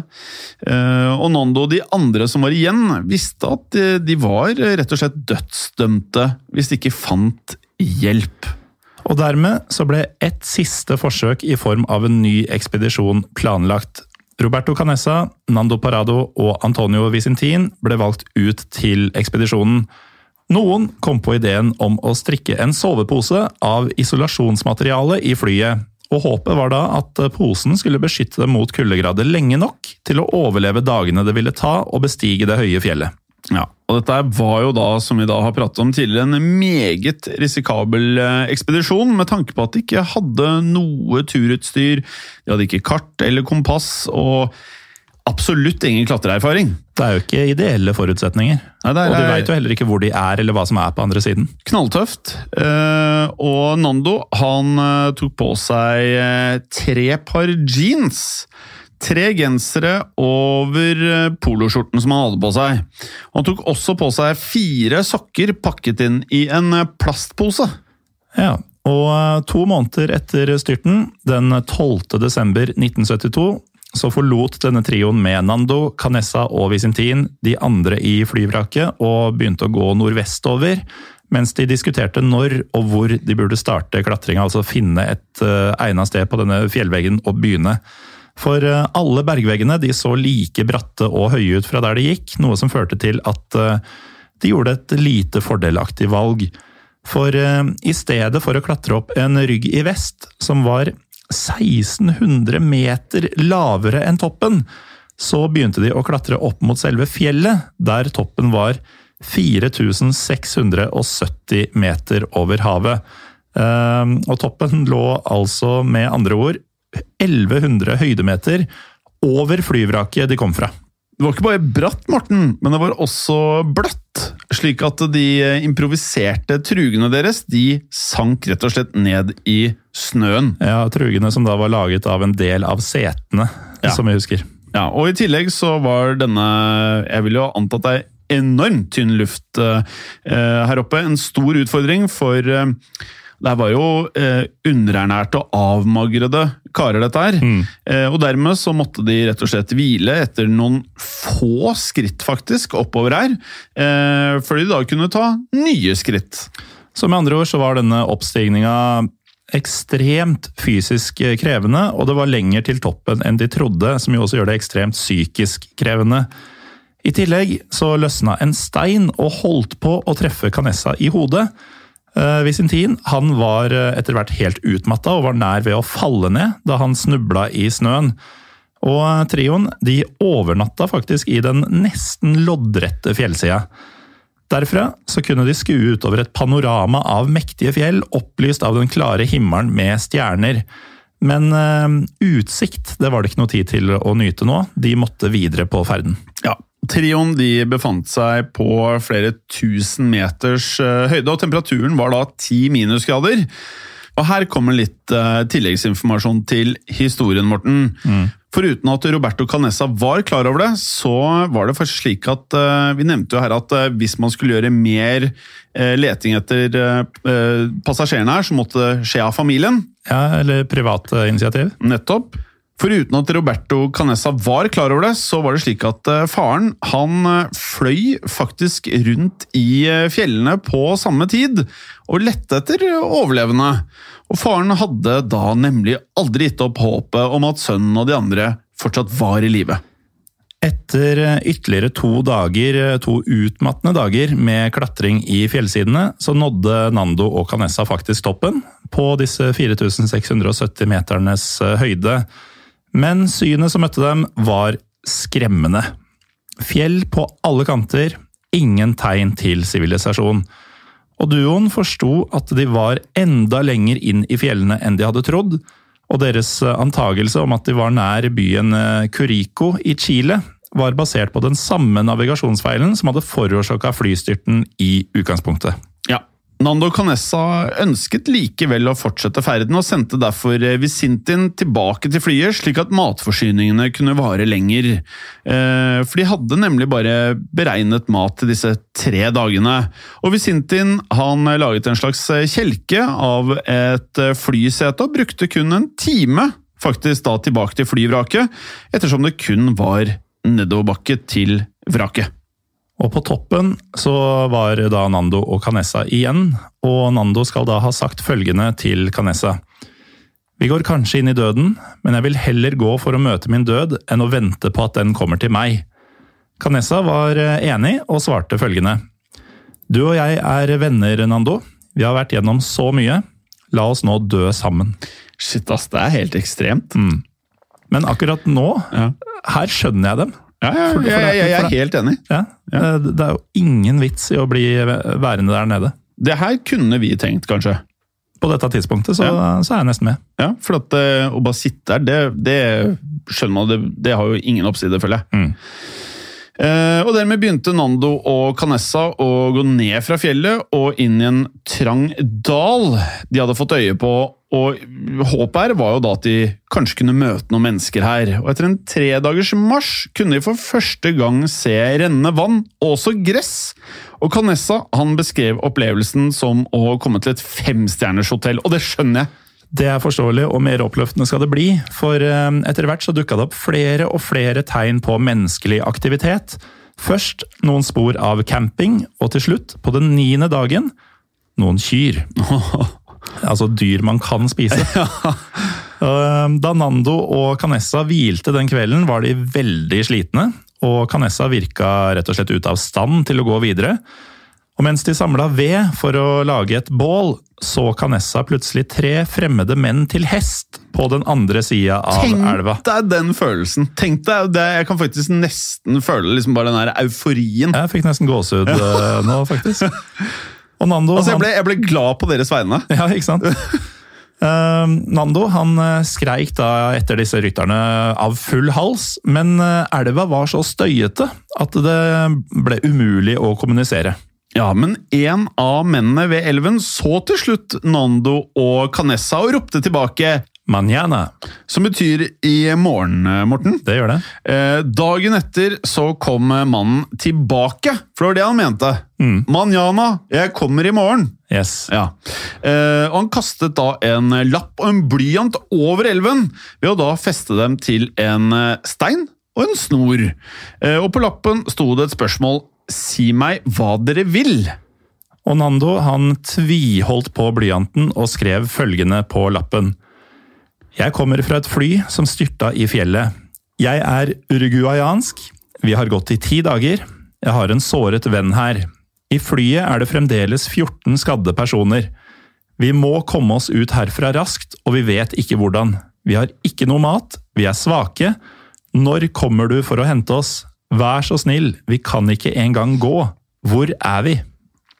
Uh, og Nando og de andre som var igjen, visste at de, de var rett og slett dødsdømte hvis de ikke fant hjelp. Og dermed så ble et siste forsøk i form av en ny ekspedisjon planlagt. Roberto Canessa, Nando Parado og Antonio Vicentin ble valgt ut til ekspedisjonen. Noen kom på ideen om å strikke en sovepose av isolasjonsmateriale i flyet, og håpet var da at posen skulle beskytte dem mot kuldegrader lenge nok til å overleve dagene det ville ta å bestige det høye fjellet. Ja, og Dette var jo da, som vi da har pratet om tidligere, en meget risikabel eh, ekspedisjon, med tanke på at de ikke hadde noe turutstyr, de hadde ikke kart eller kompass, og absolutt ingen klatreerfaring. Det er jo ikke ideelle forutsetninger. Nei, er, og du veit jo heller ikke hvor de er, eller hva som er på andre siden. Knalltøft. Eh, og Nando han eh, tok på seg eh, tre par jeans. Tre gensere over poloskjorten som han hadde på seg. Han tok også på seg fire sokker pakket inn i en plastpose. Ja, Og to måneder etter styrten, den 12. desember 1972, så forlot denne trioen med Nando, Canessa og Visintin de andre i flyvraket og begynte å gå nordvestover, mens de diskuterte når og hvor de burde starte klatringa, altså finne et uh, egnet sted på denne fjellveggen og begynne. For uh, alle bergveggene de så like bratte og høye ut fra der de gikk, noe som førte til at uh, de gjorde et lite fordelaktig valg. For i stedet for å klatre opp en rygg i vest, som var 1600 meter lavere enn toppen, så begynte de å klatre opp mot selve fjellet, der toppen var 4670 meter over havet. Ehm, og toppen lå altså med andre ord 1100 høydemeter over flyvraket de kom fra. Det var ikke bare bratt, Morten, men det var også bløtt. Slik at de improviserte trugene deres de sank rett og slett ned i snøen. Ja, Trugene som da var laget av en del av setene, ja. som vi husker. Ja, og I tillegg så var denne Jeg vil jo anta at det er enormt tynn luft eh, her oppe. En stor utfordring, for eh, det var jo eh, underernærte og avmagrede karer, dette her. Mm. Eh, og dermed så måtte de rett og slett hvile etter noen få skritt, faktisk, oppover her. Eh, før de da kunne ta nye skritt. Så med andre ord så var denne oppstigninga ekstremt fysisk krevende, og det var lenger til toppen enn de trodde, som jo også gjør det ekstremt psykisk krevende. I tillegg så løsna en stein og holdt på å treffe Canessa i hodet. Eh, Visintin han var eh, etter hvert helt utmatta og var nær ved å falle ned da han snubla i snøen. Og eh, trioen de overnatta faktisk i den nesten loddrette fjellsida. Derfra så kunne de skue utover et panorama av mektige fjell, opplyst av den klare himmelen med stjerner. Men uh, utsikt det var det ikke noe tid til å nyte nå, de måtte videre på ferden. Ja, Trioen de befant seg på flere tusen meters uh, høyde, og temperaturen var da ti minusgrader. Og Her kommer litt uh, tilleggsinformasjon til historien, Morten. Mm. Foruten at Roberto Canessa var klar over det, så var det faktisk slik at uh, Vi nevnte jo her at hvis man skulle gjøre mer leting etter passasjerene her, så måtte det skje av familien. Ja, Eller private initiativ. Nettopp. Foruten at Roberto Canessa var klar over det, så var det slik at eh, faren han eh, fløy faktisk rundt i eh, fjellene på samme tid og lette etter overlevende. Og faren hadde da nemlig aldri gitt opp håpet om at sønnen og de andre fortsatt var i live. Etter ytterligere to dager, to utmattende dager med klatring i fjellsidene, så nådde Nando og Canessa faktisk toppen, på disse 4670 meternes høyde. Men synet som møtte dem, var skremmende. Fjell på alle kanter, ingen tegn til sivilisasjon. Og duoen forsto at de var enda lenger inn i fjellene enn de hadde trodd, og deres antagelse om at de var nær byen Curico i Chile, var basert på den samme navigasjonsfeilen som hadde forårsaka flystyrten i utgangspunktet. Nando Canessa ønsket likevel å fortsette ferden, og sendte derfor eh, Visintin tilbake til flyet, slik at matforsyningene kunne vare lenger. Eh, for de hadde nemlig bare beregnet mat til disse tre dagene. Og Visintin han laget en slags kjelke av et flysete, og brukte kun en time faktisk da tilbake til flyvraket, ettersom det kun var nedoverbakke til vraket. Og på toppen så var da Nando og Canessa igjen, og Nando skal da ha sagt følgende til Canessa. Vi går kanskje inn i døden, men jeg vil heller gå for å møte min død enn å vente på at den kommer til meg. Canessa var eh, enig og svarte følgende. Du og jeg er venner, Nando. Vi har vært gjennom så mye. La oss nå dø sammen. Shit, ass. Det er helt ekstremt. Mm. Men akkurat nå, ja. her skjønner jeg dem. Ja, ja, for, for jeg, ja jeg, er helt enig. Ja, det, er jo ingen vits i å bli værende der nede. Det her kunne vi tenkt, kanskje. På dette tidspunktet så, så er jeg nesten med. Ja, for at, uh, å bare sitte der, det, det skjønner man, det, det, har jo ingen oppside, føler jeg. Mm. Eh, og dermed begynte Nando og Canessa å gå ned fra fjellet og inn i en trang dal de hadde fått øye på. Og håpet her var jo da at de kanskje kunne møte noen mennesker her. Og etter en tredagers marsj kunne de for første gang se rennende vann, og også gress. Og Canessa han beskrev opplevelsen som å komme til et femstjerners hotell, og det skjønner jeg. Det er forståelig, og mer oppløftende skal det bli. For eh, etter hvert så dukka det opp flere og flere tegn på menneskelig aktivitet. Først noen spor av camping, og til slutt, på den niende dagen, noen kyr. altså dyr man kan spise. Eh, da Nando og Canessa hvilte den kvelden, var de veldig slitne. Og Canessa virka rett og slett ute av stand til å gå videre. Og mens de samla ved for å lage et bål, så Canessa plutselig tre fremmede menn til hest på den andre sida av Tenk elva. Tenk deg den følelsen! Tenk deg, det, Jeg kan faktisk nesten føle liksom bare den der euforien. Jeg fikk nesten gåsehud ja. nå, faktisk. Og Nando altså, jeg ble, jeg ble glad på deres vegne. Ja, ikke sant? Uh, Nando han skreik da etter disse rytterne av full hals, men elva var så støyete at det ble umulig å kommunisere. Ja, men en av mennene ved elven så til slutt Nando og Canessa og ropte tilbake Manjana. Som betyr i morgen, Morten. Det gjør det. Eh, dagen etter så kom mannen tilbake, for det var det han mente. Mm. Manjana, jeg kommer i morgen. Yes. Ja. Eh, og han kastet da en lapp og en blyant over elven, ved å da feste dem til en stein og en snor. Eh, og på lappen sto det et spørsmål Si meg hva dere vil. Og Nando han tviholdt på blyanten og skrev følgende på lappen. Jeg kommer fra et fly som styrta i fjellet. Jeg er uruguayansk. Vi har gått i ti dager. Jeg har en såret venn her. I flyet er det fremdeles 14 skadde personer. Vi må komme oss ut herfra raskt, og vi vet ikke hvordan. Vi har ikke noe mat, vi er svake. Når kommer du for å hente oss? Vær så snill, vi kan ikke engang gå. Hvor er vi?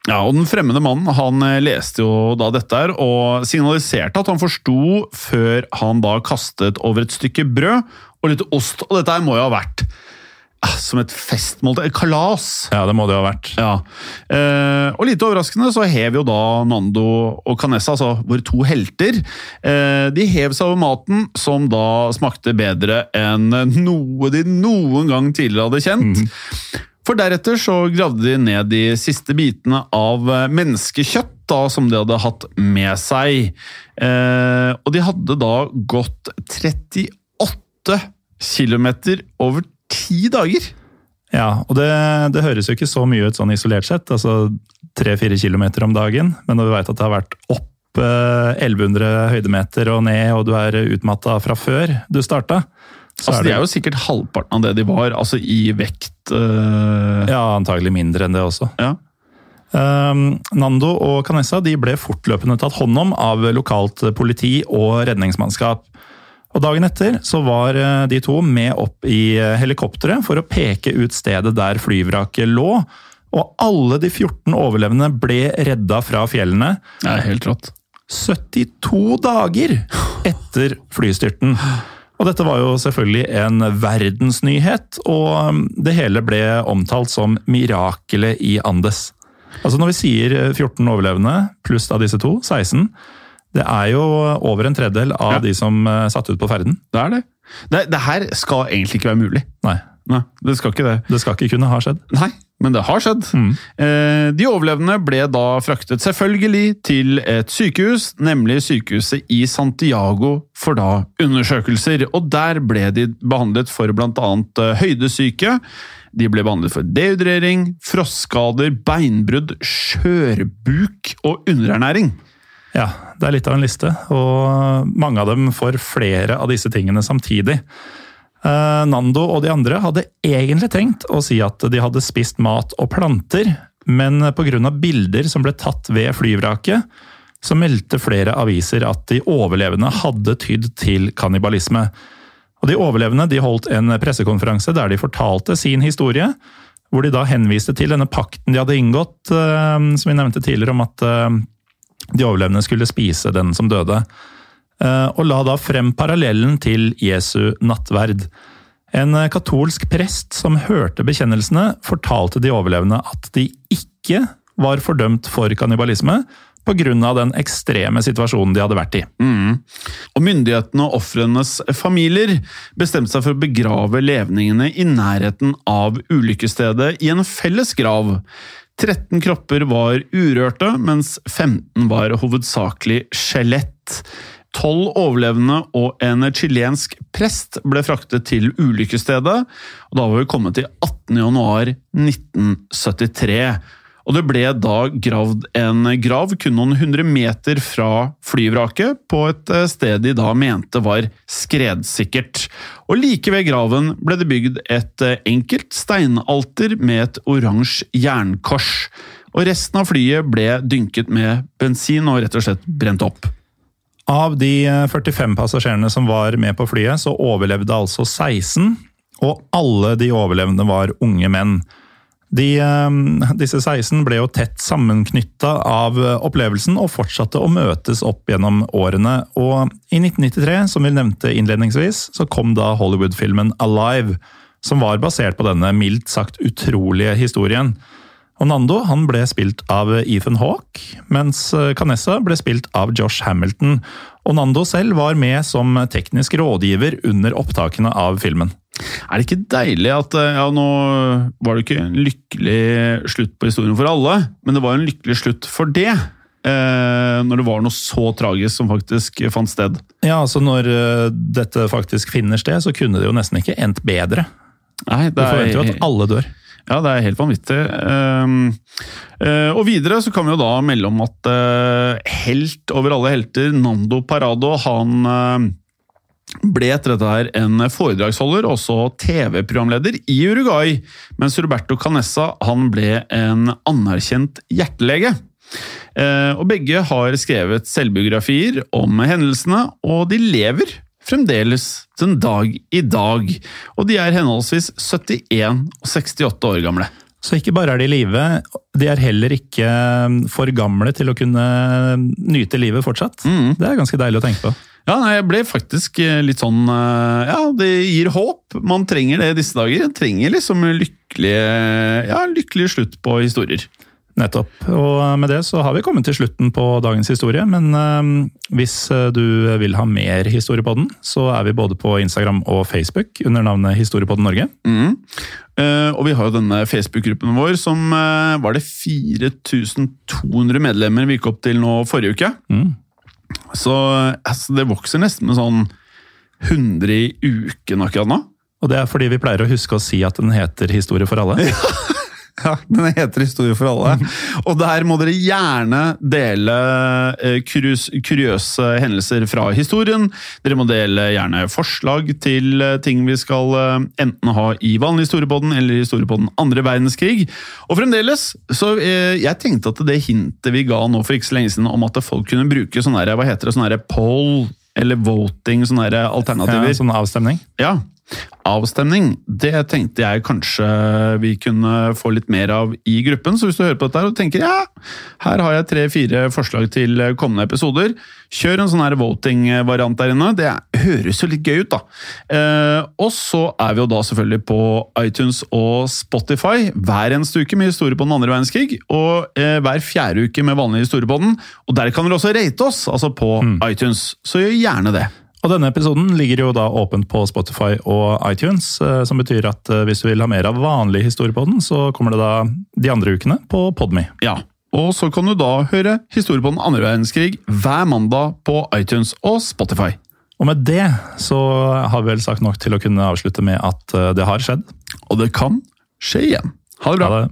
Ja, og Den fremmede mannen han leste jo da dette her, og signaliserte at han forsto før han da kastet over et stykke brød og litt ost. Og dette her må jo ha vært som et festmåltid. Kalas! Ja, det må det ha vært. Ja. Eh, og lite overraskende så hev jo da Nando og Canessa, altså våre to helter, eh, de hev seg over maten, som da smakte bedre enn noe de noen gang tidligere hadde kjent. Mm. For deretter så gravde de ned de siste bitene av menneskekjøtt da, som de hadde hatt med seg. Eh, og de hadde da gått 38 km over ti dager! Ja, og det, det, høres jo ikke så mye ut sånn isolert sett, altså tre-fire kilometer om dagen, men når vi veit at det har vært opp eh, 1100 høydemeter og ned, og du er utmatta fra før du starta Altså, er det... De er jo sikkert halvparten av det de var, altså i vekt Eh... Ja, antagelig mindre enn det også. Ja. Um, Nando og Canessa de ble fortløpende tatt hånd om av lokalt politi og redningsmannskap. Og Dagen etter så var eh, de to med opp i eh, helikopteret for å peke ut stedet der flyvraket lå. Og alle de 14 overlevende ble redda fra fjellene. Det er helt rått. 72 dager etter flystyrten. Og dette var jo selvfølgelig en verdensnyhet, og um, det hele ble omtalt som mirakelet i Andes. Altså Når vi sier 14 overlevende pluss av disse to, 16, det er jo over en tredjedel av ja. de som uh, satte ut på ferden. Det er det. det. det. her skal egentlig ikke være mulig. Nei. Nei, Det skal ikke det. Det skal ikke kunne ha skjedd. Nei, men det har skjedd. Mm. Eh, de overlevende ble da fraktet selvfølgelig til et sykehus, nemlig sykehuset i Santiago, for da undersøkelser. Og der ble de behandlet for bl.a. Uh, høydesyke. De ble behandlet for dehydrering, frostskader, beinbrudd, skjørbuk og underernæring. Ja, det er litt av en liste, og mange av dem får flere av disse tingene samtidig. Eh, Nando og de andre hadde egentlig tenkt å si at de hadde spist mat og planter, men pga. bilder som ble tatt ved flyvraket, så meldte flere aviser at de overlevende hadde tydd til kannibalisme. Og De overlevende de holdt en pressekonferanse der de fortalte sin historie, hvor de da henviste til denne pakten de hadde inngått, eh, som vi nevnte tidligere, om at eh, de overlevende skulle spise den som døde. Eh, og la da frem parallellen til Jesu nattverd. En katolsk prest som hørte bekjennelsene, fortalte de overlevende at de ikke var fordømt for kannibalisme pga. den ekstreme situasjonen de hadde vært i. Mm. Og Myndighetene og ofrenes familier bestemte seg for å begrave levningene i nærheten av ulykkesstedet i en felles grav. 13 kropper var urørte, mens 15 var hovedsakelig skjelett. Tolv overlevende og en chilensk prest ble fraktet til ulykkesstedet. og Da var vi kommet til 18.1.1973. Og det ble da gravd en grav kun noen hundre meter fra flyvraket, på et eh, sted de da mente var skredsikkert. Og like ved graven ble det bygd et eh, enkelt steinalter med et oransje jernkors. Og resten av flyet ble dynket med bensin og rett og slett brent opp. Av de 45 eh, passasjerene som var med på flyet, så overlevde altså 16. Og alle de overlevende var unge menn. De, eh, disse 16 ble jo tett sammenknytta av eh, opplevelsen og fortsatte å møtes opp gjennom årene. Og i 1993, som vi nevnte innledningsvis, så kom da Hollywood-filmen Alive, som var basert på denne mildt sagt utrolige historien. Og Nando han ble spilt av Ethan Hawke, mens Canessa ble spilt av Josh Hamilton. Og Nando selv var med som teknisk rådgiver under opptakene av filmen. Er det ikke deilig at ja, nå var det ikke en lykkelig slutt på historien for alle, men det var en lykkelig slutt for det? Eh, når det var noe så tragisk som faktisk fant sted. Ja, altså Når uh, dette faktisk finner sted, så kunne det jo nesten ikke endt bedre. Nei, det er... Du forventer jo at alle dør. Ja, det er helt vanvittig. Uh, og videre så kan vi jo da melde om at helt over alle helter, Nando Parado, han ble etter dette her en foredragsholder, også TV-programleder, i Uruguay, mens Roberto Canessa han ble en anerkjent hjertelege. Og begge har skrevet selvbiografier om hendelsene, og de lever fremdeles den dag i dag. Og de er henholdsvis 71 og 68 år gamle. Så ikke bare er de i live, de er heller ikke for gamle til å kunne nyte livet fortsatt. Mm. Det er ganske deilig å tenke på. Ja, jeg ble faktisk eh, litt sånn eh, Ja, det gir håp. Man trenger det i disse dager. Man trenger liksom lykkelige, ja, lykkelig slutt på historier. Nettopp. Og med det så har vi kommet til slutten på dagens historie. Men hvis du vil ha mer historie på den, så er vi både på Instagram og Facebook under navnet Historiepodden Norge. Mm. Og vi har jo denne Facebook-gruppen vår som var det 4200 medlemmer vi gikk opp til nå forrige uke. Mm. Så altså, det vokser nesten med sånn 100 i uken akkurat nå. Og det er fordi vi pleier å huske å si at den heter Historie for alle. Ja, den heter Historie for alle. Og der må dere gjerne dele eh, kuriøse hendelser fra historien. Dere må dele gjerne forslag til eh, ting vi skal eh, enten ha i vanlig historiepodden eller historiepodden andre verdenskrig. Og fremdeles, så jeg tenkte at det hintet vi ga nå for ikke så lenge siden om at folk kunne bruke sånn hva heter det, sånn poll eller voting, sånne alternativer. Ja, sånn avstemning? Ja, avstemning, det tenkte jeg kanskje vi kunne få litt mer av i gruppen. Så hvis du hører på dette og tenker ja, her har jeg tre-fire forslag til kommende episoder, kjør en sånn her voting-variant der inne. Det høres jo litt gøy ut, da. Eh, og så er vi jo da selvfølgelig på iTunes og Spotify hver eneste uke med historie på den andre verdenskrig, og eh, hver fjerde uke med vanlig historie på den. Og der kan dere også rate oss, altså på mm. iTunes. Så gjør gjerne det. Og Denne episoden ligger jo da åpent på Spotify og iTunes, eh, som betyr at eh, hvis du vil ha mer av vanlig historie på den, så kommer det da de andre ukene på Podme. Ja, og så kan du da høre historie på den andre verdenskrig hver mandag på iTunes og Spotify. Og med det så har vi vel sagt nok til å kunne avslutte med at eh, det har skjedd. Og det kan skje igjen. Ha det bra. Ha det.